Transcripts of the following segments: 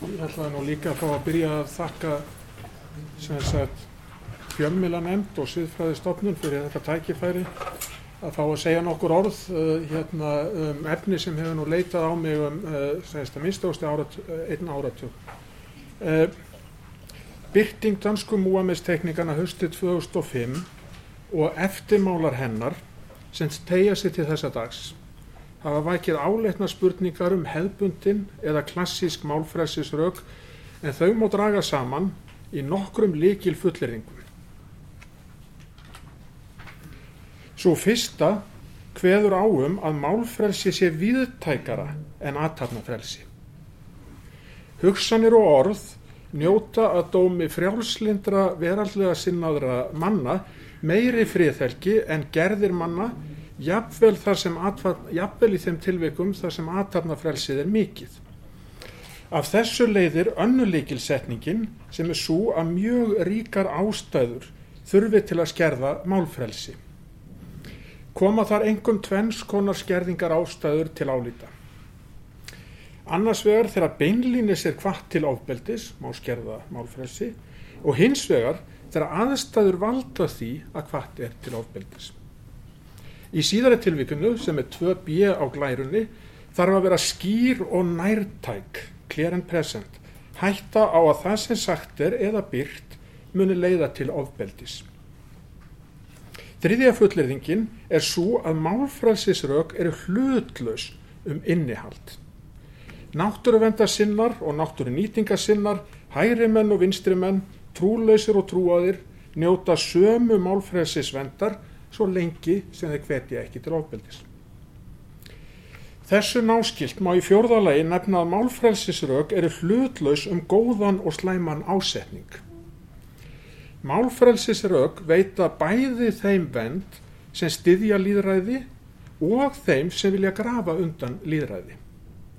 Ég ætlaði nú líka að fá að byrja að þakka sem sagt fjölmila nefnd og sviðfræðistofnun fyrir þetta tækifæri að fá að segja nokkur orð uh, hérna um efni sem hefur nú leitað á mig um uh, segist að minnst árat, uh, einn áratug. Uh, byrting dansku múamesteknikana höstið 2005 og eftirmálar hennar sem tegja sér til þessa dags hafa vækið áleitna spurningar um hefðbundin eða klassísk málfræsisrög en þau má draga saman í nokkrum líkil fulleringu. Svo fyrsta hveður áum að málfrelsi sé viðtækara en aðtapnafrelsi. Hugsanir og orð njóta að dómi frjálslindra veraldlega sinnaðra manna meiri friðhelgi en gerðir manna jafnvel, jafnvel í þeim tilveikum þar sem aðtapnafrelsið er mikið. Af þessu leiðir önnuleikilsetningin sem er svo að mjög ríkar ástæður þurfi til að skerða málfrelsi. Koma þar engum tvenns konar skerðingar ástæður til álýta. Annars vegar þegar beinlínis er hvart til ofbeldis, má skerða málfrelsi, og hins vegar þegar aðstæður valda því að hvart er til ofbeldis. Í síðari tilvíkunu sem er 2b á glærunni þarf að vera skýr og nærtæk, clear and present, hætta á að það sem sagt er eða byrt muni leiða til ofbeldis. Þriðja fullirðingin er svo að málfrælsisrök eru hlutlaus um innihald. Náttúruvenda-sinnar og náttúrunýtinga-sinnar, hægri menn og vinstri menn, trúlausir og trúaðir njóta sömu málfrælsisvendar svo lengi sem þeir hvetja ekki til ofbeldis. Þessu náskilt má í fjórðalagi nefna að málfrælsisrök eru hlutlaus um góðan og slæman ásetning. Málfrælsisrök veita bæði þeim vend sem styðja líðræði og þeim sem vilja grafa undan líðræði.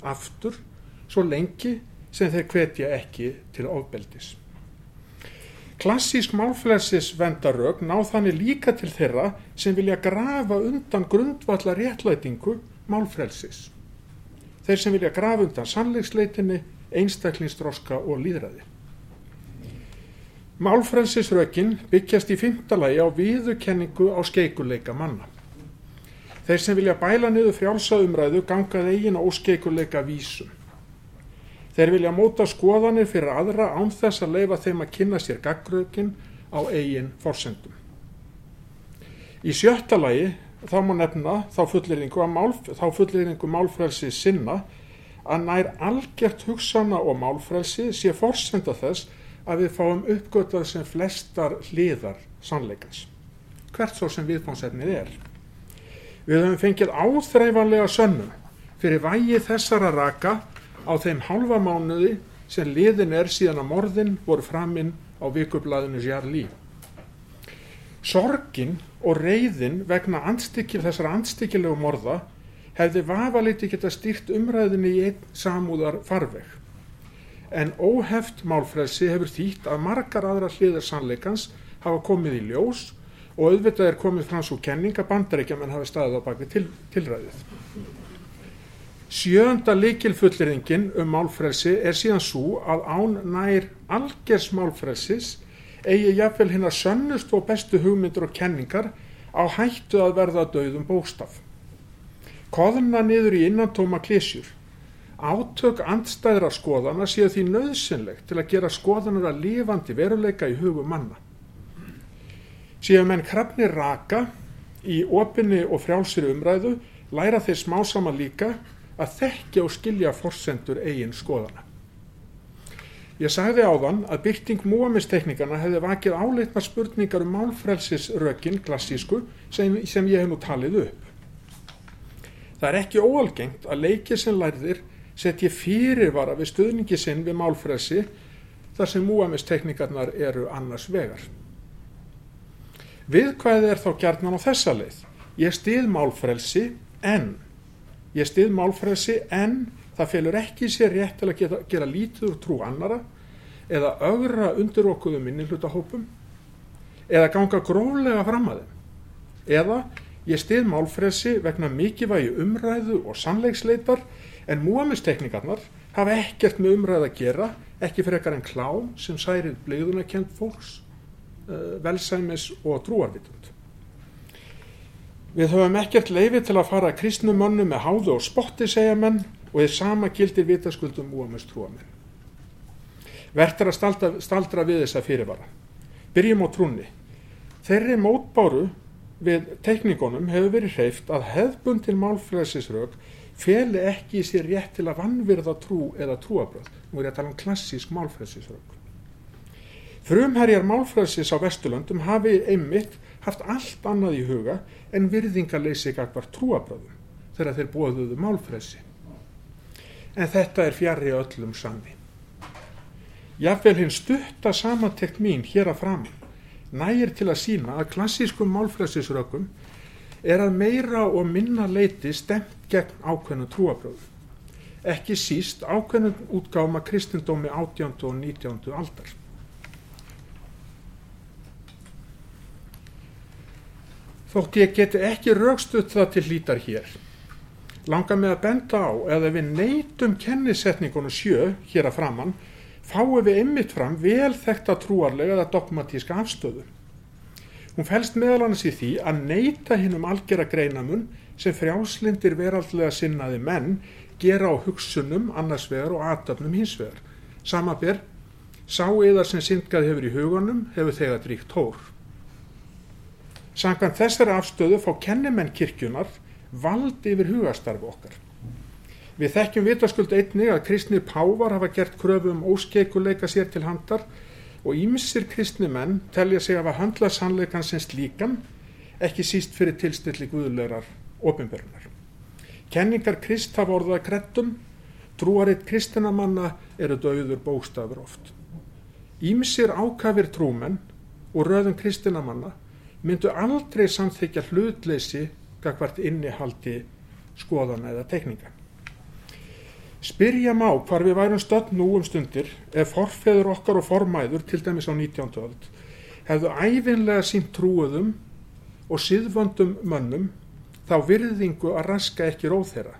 Aftur, svo lengi sem þeir hvetja ekki til ofbeldis. Klassísk málfrælsisvendarök ná þannig líka til þeirra sem vilja grafa undan grundvalla réttlætingu málfrælsis. Þeir sem vilja grafa undan sannleiksleitinni, einstaklingsdroska og líðræði. Málfrælsisrökin byggjast í fymtalagi á viðukenningu á skeikuleika manna. Þeir sem vilja bæla niður frjálsa umræðu gangað eigin á óskeikuleika vísum. Þeir vilja móta skoðanir fyrir aðra án þess að leifa þeim að kynna sér gaggrökin á eigin forsendum. Í sjötta lagi þá má nefna þá fulleringu, málf, þá fulleringu málfrælsi sinna að nær algjört hugsana og málfrælsi sé forsenda þess að við fáum uppgötað sem flestar hliðar sannleikans. Hvert svo sem viðfónsefnið er. Við höfum fengið áþreifanlega sönnum fyrir vægi þessara raka á þeim hálfa mánuði sem liðin er síðan að morðin voru framinn á vikublaðinu Jarlí. Sorgin og reyðin vegna andstykkil þessara andstykkilegu morða hefði vafaliti geta stýrt umræðinni í einn samúðar farveg en óheft málfrelsi hefur þýtt að margar aðra hliðar sannleikans hafa komið í ljós og auðvitað er komið fram svo kenninga bandaríkja menn hafi staðið á baki til, tilræðið. Sjönda likilfullirðingin um málfrelsi er síðan svo að án nær algjers málfrelsis eigi jafnvel hinn að sönnust og bestu hugmyndur og kenningar á hættu að verða döðum bóstaf. Koðuna niður í innantóma klísjur Átök andstæðra skoðana séu því nöðsynlegt til að gera skoðanar að lifandi veruleika í hugum manna. Séu menn krafnir raka í opinni og frjálsir umræðu læra þeir smá sama líka að þekkja og skilja forsendur eigin skoðana. Ég sagði áðan að byrting múamisteknikana hefði vakið áleitna spurningar um málfrelsisrökin klassísku sem, sem ég hef nú talið upp. Það er ekki óalgengt að leikið sem lærðir setji fyrirvara við stuðningi sinn við málfrelsi þar sem múamisteknikarnar eru annars vegar. Viðkvæðið er þá gjarnan á þessa leið. Ég stið málfrelsi en ég stið málfrelsi en það felur ekki sér rétt til að geta, gera lítið úr trú annara eða augra undir okkuðu minnihlutahópum eða ganga gróflega fram að þeim eða ég stið málfrelsi vegna mikilvægi umræðu og sannleiksleitar en múamisteknikarnar hafa ekkert með umræð að gera, ekki fyrir ekkar en klám sem særið bleiðunarkend fólks, uh, velsæmis og trúarvitund. Við höfum ekkert leifi til að fara kristnumönnu með háðu og spotti, segja menn, og þið sama gildir vitaskuldum úamest trúamenn. Verður að staldra, staldra við þessa fyrirvara. Byrjum á trúni. Þeirri mótbáru við teikningunum hefur verið hreift að hefðbundin málfræðsisrög feli ekki í sér rétt til að vannvirða trú eða trúabröð. Nú er ég að tala um klassísk málfræðsisrög. Frumherjar málfræðsis á Vesturlöndum hafi einmitt haft allt annað í huga en virðingarleysi gagvar trúabröðum þegar þeir bóðuðu málfræðsi. En þetta er fjari öllum sanni. Jáfnvel hinn stutta samantekt mín hér að fram nægir til að sína að klassískum málfræðsisrökum er að meira og minna leiti stemt gegn ákveðnu trúabröðu. Ekki síst ákveðnu útgáma kristindómi 18. og 19. aldar. Þótt ég geti ekki raukstuð það til hlítar hér. Langa með að benda á eða við neytum kennisetningunum sjö hér að framann fáum við ymmit fram vel þekta trúarlega eða dogmatíska afstöðu. Hún fælst meðal annars í því að neyta hinn um algjörða greinamun sem frjáslindir veraldlega sinnaði menn gera á hugsunum annars vegar og aðdöfnum hins vegar. Samaber, sá yðar sem syndgað hefur í hugunum hefur þegar dríkt hór. Sangan þessari afstöðu fá kennimenn kirkjunar vald yfir hugastarfi okkar. Við þekkjum vitaskuld einnig að kristnir pávar hafa gert kröfu um óskeikuleika sér til handar og ímissir kristni menn telja sig að handla sannleikan sem slíkan, ekki síst fyrir tilstilli guðulegar ofinverðunar. Kenningar krist hafa orðað kreddum, trúaritt kristinamanna eru döður bóstafur oft. Ímissir ákafir trúmenn og röðum kristinamanna myndu aldrei samþykja hlutleysi gagvart innihaldi skoðana eða tekninga. Spyrja má hvar við værum stöld nú um stundir ef forfeður okkar og formæður, til dæmis á 19. öld, hefðu æfinlega sínt trúuðum og siðvöndum mönnum þá virðingu að raska ekki róð þeirra.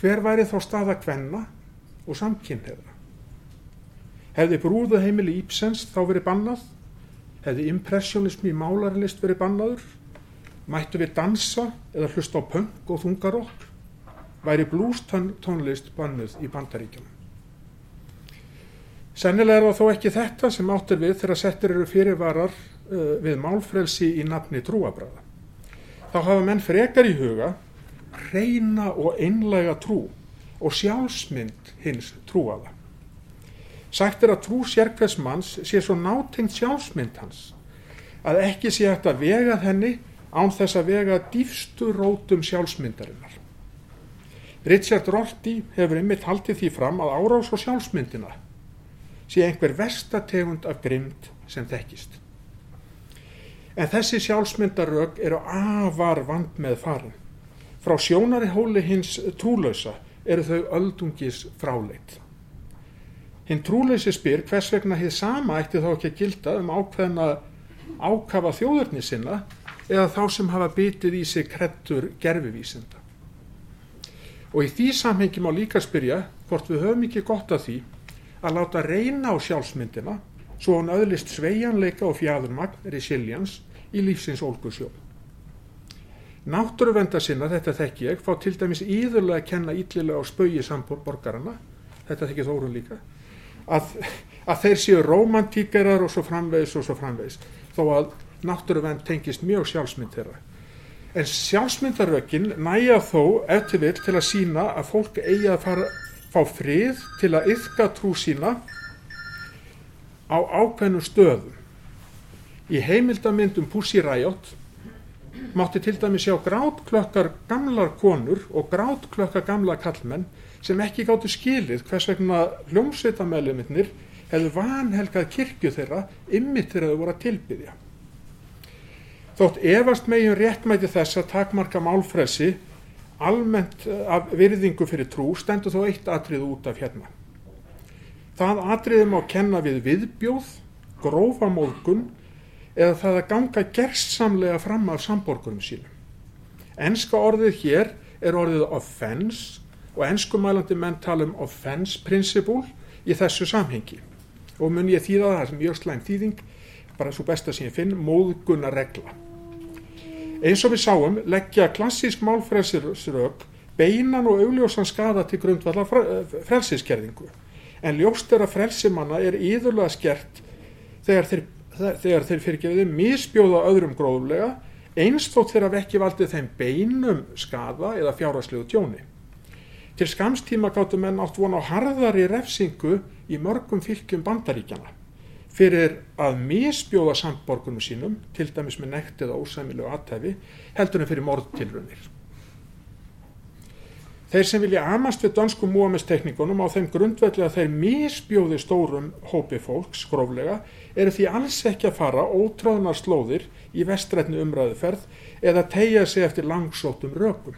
Hver væri þá staða kvenna og samkynneða? Hefði brúðu heimili Ípsens þá verið bannað? Hefði impressionismi í málarlist verið bannaður? Mættu við dansa eða hlusta á punk og þungarokk? væri blústónlist bannuð í bandaríkjum. Sennilega er það þó ekki þetta sem áttur við þegar settir eru fyrirvarar uh, við málfrelsi í nafni trúabræða. Þá hafa menn frekar í huga reyna og einlega trú og sjálfsmynd hins trúaða. Sagt er að trú sérkvæðs manns sé svo nátengt sjálfsmynd hans að ekki sé hægt að vega henni án þess að vega dýfstu rótum sjálfsmyndarinnar. Richard Rorty hefur einmitt haldið því fram að árás og sjálfsmyndina sé einhver verstategund af grimd sem þekkist. En þessi sjálfsmyndarög eru afar vand með farin. Frá sjónari hóli hins trúlausa eru þau öldungis fráleit. Hinn trúleysi spyr hvers vegna hér sama ætti þá ekki að gilda um ákveðna ákafa þjóðurni sinna eða þá sem hafa bitið í sig krettur gerfivísinda. Og í því samhengi má líka spyrja hvort við höfum ekki gott að því að láta reyna á sjálfsmyndina svo hann öðlist sveianleika og fjæðurmagn resiliens í lífsins ólgusjó. Náttúruvenda sinna, þetta þekk ég, fá til dæmis íðurlega að kenna ítlilega á spögi samborgarana, þetta þekk ég þórun líka, að, að þeir séu romantíkerar og svo framvegis og svo framvegis, þó að náttúruvend tengist mjög sjálfsmynd þeirra en sjálfsmyndarökin næja þó eftir vil til að sína að fólk eigi að fara, fá frið til að yfka trú sína á ákveðnum stöðum. Í heimildamindum Pussy Riot mátti til dæmi sjá grátklökkar gamlar konur og grátklökkar gamla kallmenn sem ekki gáttu skilið hvers vegna hljómsveitamæliðminnir hefðu vanhelgað kirkju þeirra ymmit þegar þau voru að tilbyðja. Þótt efast megin réttmæti þess að takmarka málfrelsi almennt eh, af virðingu fyrir trú stendur þó eitt atrið út af hérna. Það atriðum á kenna við viðbjóð, grófa móðgun eða það að ganga gerstsamlega fram af samborgurum sínum. Enska orðið hér er orðið offense og ennskumælandi menn tala um offense principle í þessu samhengi. Og mun ég þýða það sem mjög slæm þýðing bara svo besta sem ég finn móðgunna regla eins og við sáum leggja klassísk málfrelsirök beinan og augljósan skada til grundvallar frelsiskerðingu en ljóst er að frelsimanna er íðurlega skert þegar þeir, þegar þeir fyrirgefiði misbjóða öðrum gróðulega einstótt þegar vekki valdið þeim beinum skada eða fjárhagslegu tjóni. Til skamstíma gáttu menn átt vona á harðari refsingu í mörgum fylgjum bandaríkjana fyrir að misbjóða samborgunum sínum, til dæmis með nekt eða ósæmilegu aðtæfi, heldur en fyrir mordtilrunir. Þeir sem vilja amast við dansku múamistekningunum á þeim grundvelli að þeir misbjóði stórum hópi fólks skróflega eru því alls ekki að fara ótröðnar slóðir í vestrætni umræðuferð eða tegja sig eftir langsóttum rökum.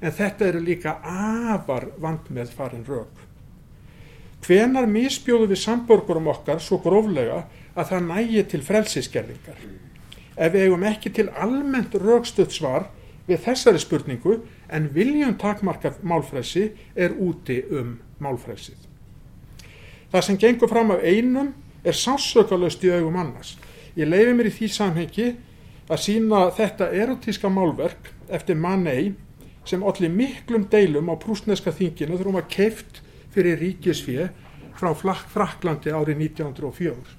En þetta eru líka afar vand með farin rök. Hvenar misbjóðu við samborgurum okkar svo gróflega að það nægi til frelsiskerðingar? Ef við eigum ekki til almennt rökstuð svar við þessari spurningu en viljum takmarka málfrelsi er úti um málfrelsið. Það sem gengur fram af einum er sásökalöst í augum annars. Ég leifi mér í því samhengi að sína þetta erotíska málverk eftir Manei sem allir miklum deilum á prúsneska þinginu þrjum að keift fyrir ríkisfið frá Fraklandi árið 1904.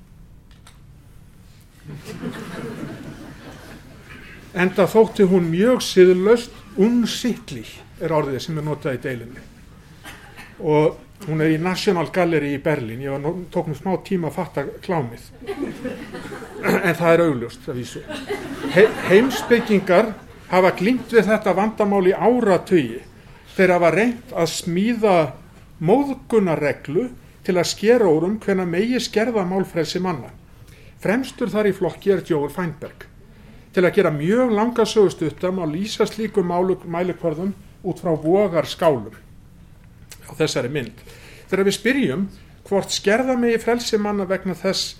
Enda þótti hún mjög siðlöst unsittli er orðið sem er notað í deilinu og hún er í National Gallery í Berlin ég tók nú smá tíma að fatta klámið. En það er augljóst að vísu. He, heimsbyggingar hafa glimt við þetta vandamál í áratögi þeir hafa reynt að smíða móðgunarreglu til að skera órum hvena megi skerða málfrelsi manna. Fremstur þar í flokki er Jóður Feinberg. Til að gera mjög langa sögustuttam að lýsa slíkum mælikvarðum út frá vogar skálum á þessari mynd. Þegar við spyrjum hvort skerða megi frelsi manna vegna þess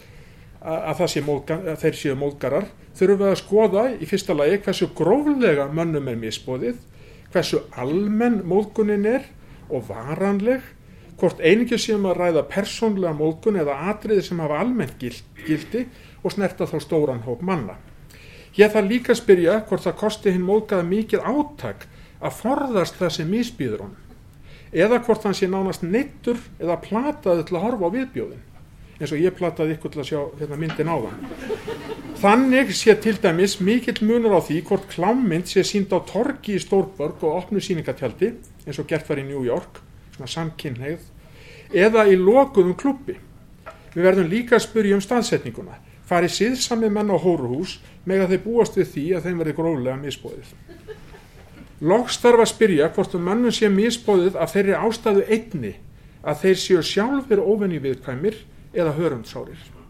að, að, móðga, að þeir séu móðgarar, þurfum við að skoða í fyrsta lagi hversu gróflega mönnum er misbóðið, hversu almenn móðgunin er og varanleg, hvort einingi séum að ræða persónlega móðgun eða atriði sem hafa almennt gildi og snerta þá stóran hóp manna. Ég þarf líka að spyrja hvort það kosti hinn móðgæða mikið áttak að forðast það sem misbýður honum eða hvort hann sé nánast neittur eða plataði til að horfa á viðbjóðin eins og ég plataði ykkur til að sjá hérna, myndin á þann þannig sé til dæmis mikill munur á því hvort klámynd sé sínd á torki í Stórborg og opnu síningatjaldi eins og gert var í New York svona samkynneið eða í lokuðum klubbi við verðum líka að spyrja um staðsetninguna farið síðsami menn á hóruhús með að þeir búast við því að þeim verði gróðlega misbóðið. Loks þarf að spyrja hvort um mannum sé misbóðið af þeirri ástæðu einni að þeir séu sjálfur ofenni viðkvæmir eða hörundsárir.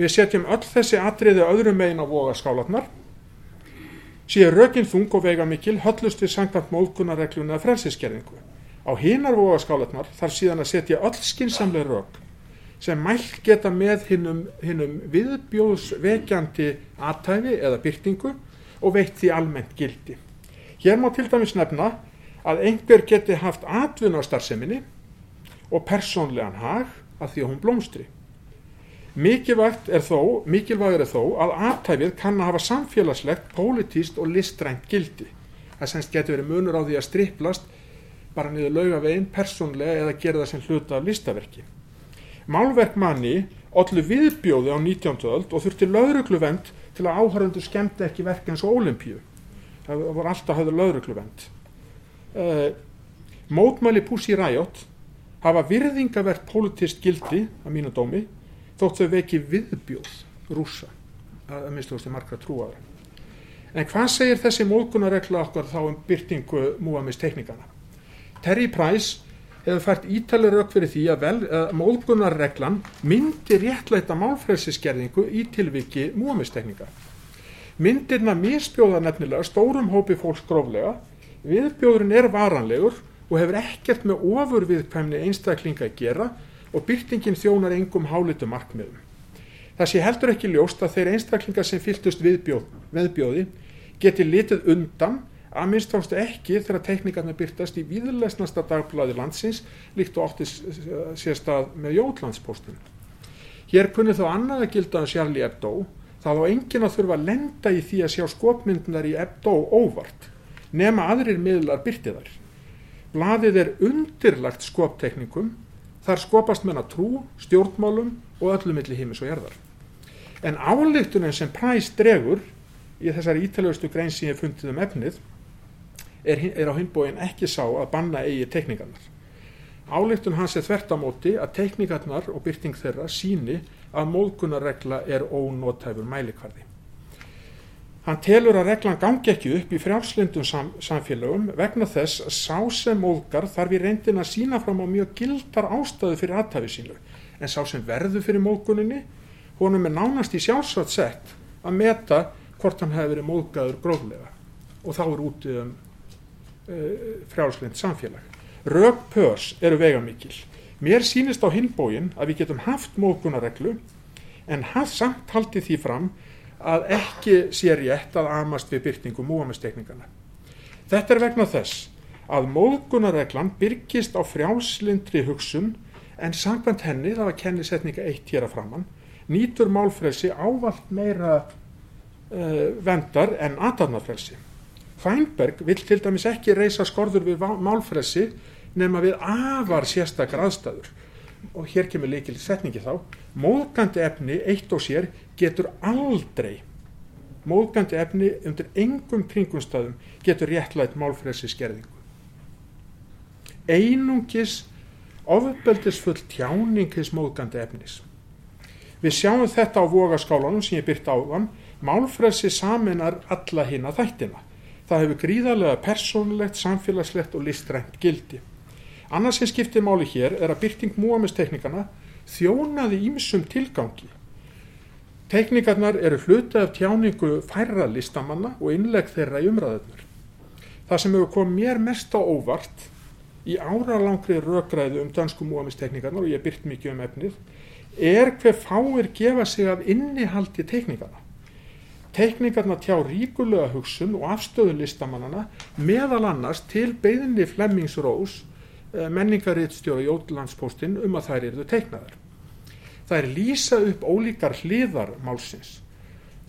Við setjum öll þessi atriði öðrum megin á vogaskálatnar, séu rökin þung og vega mikil höllust við sangant móðkunarregluna eða frelsiskerðingu. Á hinar vogaskálatnar þarf síðan að setja öll skinsamlega rök sem mælt geta með hinnum, hinnum viðbjóðsvekjandi aðtæfi eða byrtingu og veitt því almennt gildi. Hér má til dæmis nefna að einhver geti haft atvinna á starfseminni og persónlegan hag að því að hún blómstri. Mikilvægt er þó, mikilvægur er þó að aðtæfið kann að hafa samfélagslegt, pólitíst og listrænt gildi. Það semst getur verið munur á því að striplast bara niður lauga veginn persónlega eða gera það sem hluta af listaverki. Málverk manni allu viðbjóði á 19. öld og þurfti laurugluvend til að áhörundu skemmti ekki verk eins og ólimpíu. Það voru alltaf höfðu laurugluvend. Uh, eh, mótmæli Pussy Riot hafa virðingavert politist gildi að mínu dómi þótt þau veki viðbjóð rúsa að minnstuðusti margra trúaður. En hvað segir þessi móðgunarregla okkar þá um byrtingu múamist tekníkana? Terry Price hefur fært ítalið rauk fyrir því að, að móðgunarreglan myndi réttlæta málfrælsiskerðingu í tilviki múamistekninga. Myndirna misbjóða nefnilega stórum hópi fólks gróflega, viðbjóðurinn er varanlegur og hefur ekkert með ofurviðkvæmni einstaklinga að gera og byrtingin þjónar engum hálitu markmiðum. Það sé heldur ekki ljóst að þeir einstaklingar sem fyltust viðbjóð, viðbjóði geti litið undan að minnst ekki þegar tekníkarnir byrtast í víðlesnasta dagblæði landsins líkt og átti sérstað með Jótlandspóstun. Hér kunni þá annað að gilda um Charlie Hebdo, þá þá enginn að þurfa að lenda í því að sjá skopmyndunar í Hebdo óvart, nema aðrir miðlar byrtiðar. Blaðið er undirlagt skopteknikum, þar skopast menna trú, stjórnmálum og öllum milli heimis og jarðar. En álíktunin sem præst dregur í þessari ítalaustu grein sem ég fundið um efnið er, er á hinbóin ekki sá að banna eigi tekníkarnar. Álíktun hans er þvert á móti að tekníkarnar og byrting þeirra síni að móðgunarregla er ónótæfur mælikvarði. Hann telur að reglan gangi ekki upp í frjálslindum sam, samfélögum vegna þess að sá sem móðgar þarf í reyndin að sína fram á mjög gildar ástæðu fyrir aðtæfi sínu en sá sem verður fyrir móðguninni honum er nánast í sjálfsvægt sett að meta hvort hann hefði verið móðgæður gróflega og þá er útið um uh, frjálslind samfélag. Rög pörs eru vegamikil. Mér sínist á hinbóin að við getum haft móðgunarreglu en hafð samt haldið því fram að ekki sé rétt að amast við byrtingu múamistekningana. Þetta er vegna þess að móðgunarreglan byrkist á frjálslindri hugsun en samkvæmt henni, það var kennisetninga eitt hér að framann, nýtur málfrelsi ávalt meira uh, vendar en aðdarnafrelsi. Fænberg vil til dæmis ekki reysa skorður við málfrelsi nema við afar sérstakar aðstæður og hér kemur líkil setningi þá. Móðgandi efni eitt og sér getur aldrei móðgandi efni undir engum kringumstæðum getur réttlætt málfrelsi skerðingu einungis ofbeldisfull tjáning hins móðgandi efnis. Við sjáum þetta á vogaskálanum sem ég byrt á þann málfrelsi saminar alla hinn að þættina. Það hefur gríðarlega persónulegt, samfélagslegt og listrænt gildi Annars sem skiptir máli hér er að byrting múamisteknikana þjónaði ímsum tilgangi. Teknikarnar eru hluti af tjáningu færra listamanna og innleg þeirra í umræðunar. Það sem hefur komið mér mest á óvart í áralangri rökræðu um dansku múamisteknikarnar og ég byrt mikið um efnið er hver fáir gefa sig af innihaldi teknikarna. Teknikarna tjá ríkulega hugsun og afstöðu listamannana meðal annars til beðinni Flemmings Rós Eh, menningarriðstjóra í Jótlandspóstinn um að þær eruðu teiknaðar. Er lýsa upp ólíkar hliðar málsins.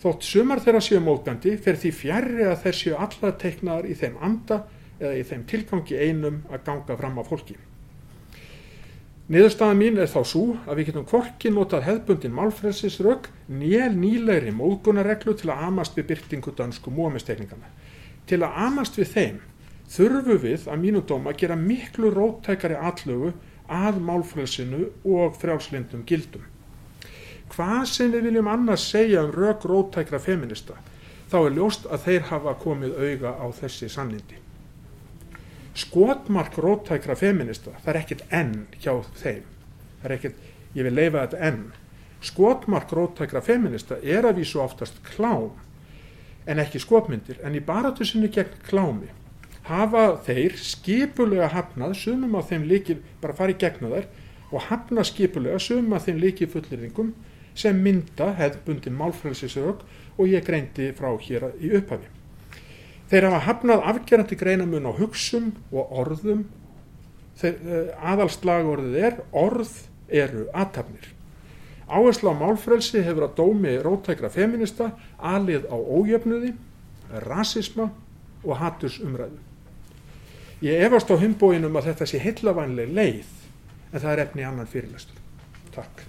Þótt sumar þeirra séu mótgandi fer því fjærri að þeir séu allar teiknaðar í þeim anda eða í þeim tilgangi einum að ganga fram á fólki. Niðurstaða mín er þá svo að við getum kvorki notað hefðbundin málfrelsisrögg nél nýlegri móðgunareglu til að amast við byrtingu dansku múamistekningana. Til að amast við þeim þurfu við að mínu dóma gera miklu róttækari allögu að málfrælsinu og frjálslindum gildum. Hvað sem við viljum annars segja um rauk róttækra feminista, þá er ljóst að þeir hafa komið auga á þessi sannindi. Skotmark róttækra feminista, það er ekkit enn hjá þeim, það er ekkit, ég vil leifa þetta enn. Skotmark róttækra feminista er að vísu oftast klám, en ekki skotmyndir, en í baratusinu gegn klámi hafa þeir skipulega hafnað sumum af þeim líki, bara farið gegna þær og hafnað skipulega sumum af þeim líki fullirðingum sem mynda hefðbundin málfrælsisrög og ég greindi frá hér í upphafi. Þeir hafa hafnað afgerandi greinamun á hugsum og orðum. Eh, aðalslagorðið er orð eru aðtapnir. Áherslu á málfrælsi hefur að dómi rótækra feminista alið á ójöfnuði, rasisma og hatursumræðu. Ég efast á humbóinum að þetta sé heillavanlega leið en það er efni annan fyrirlestur. Takk.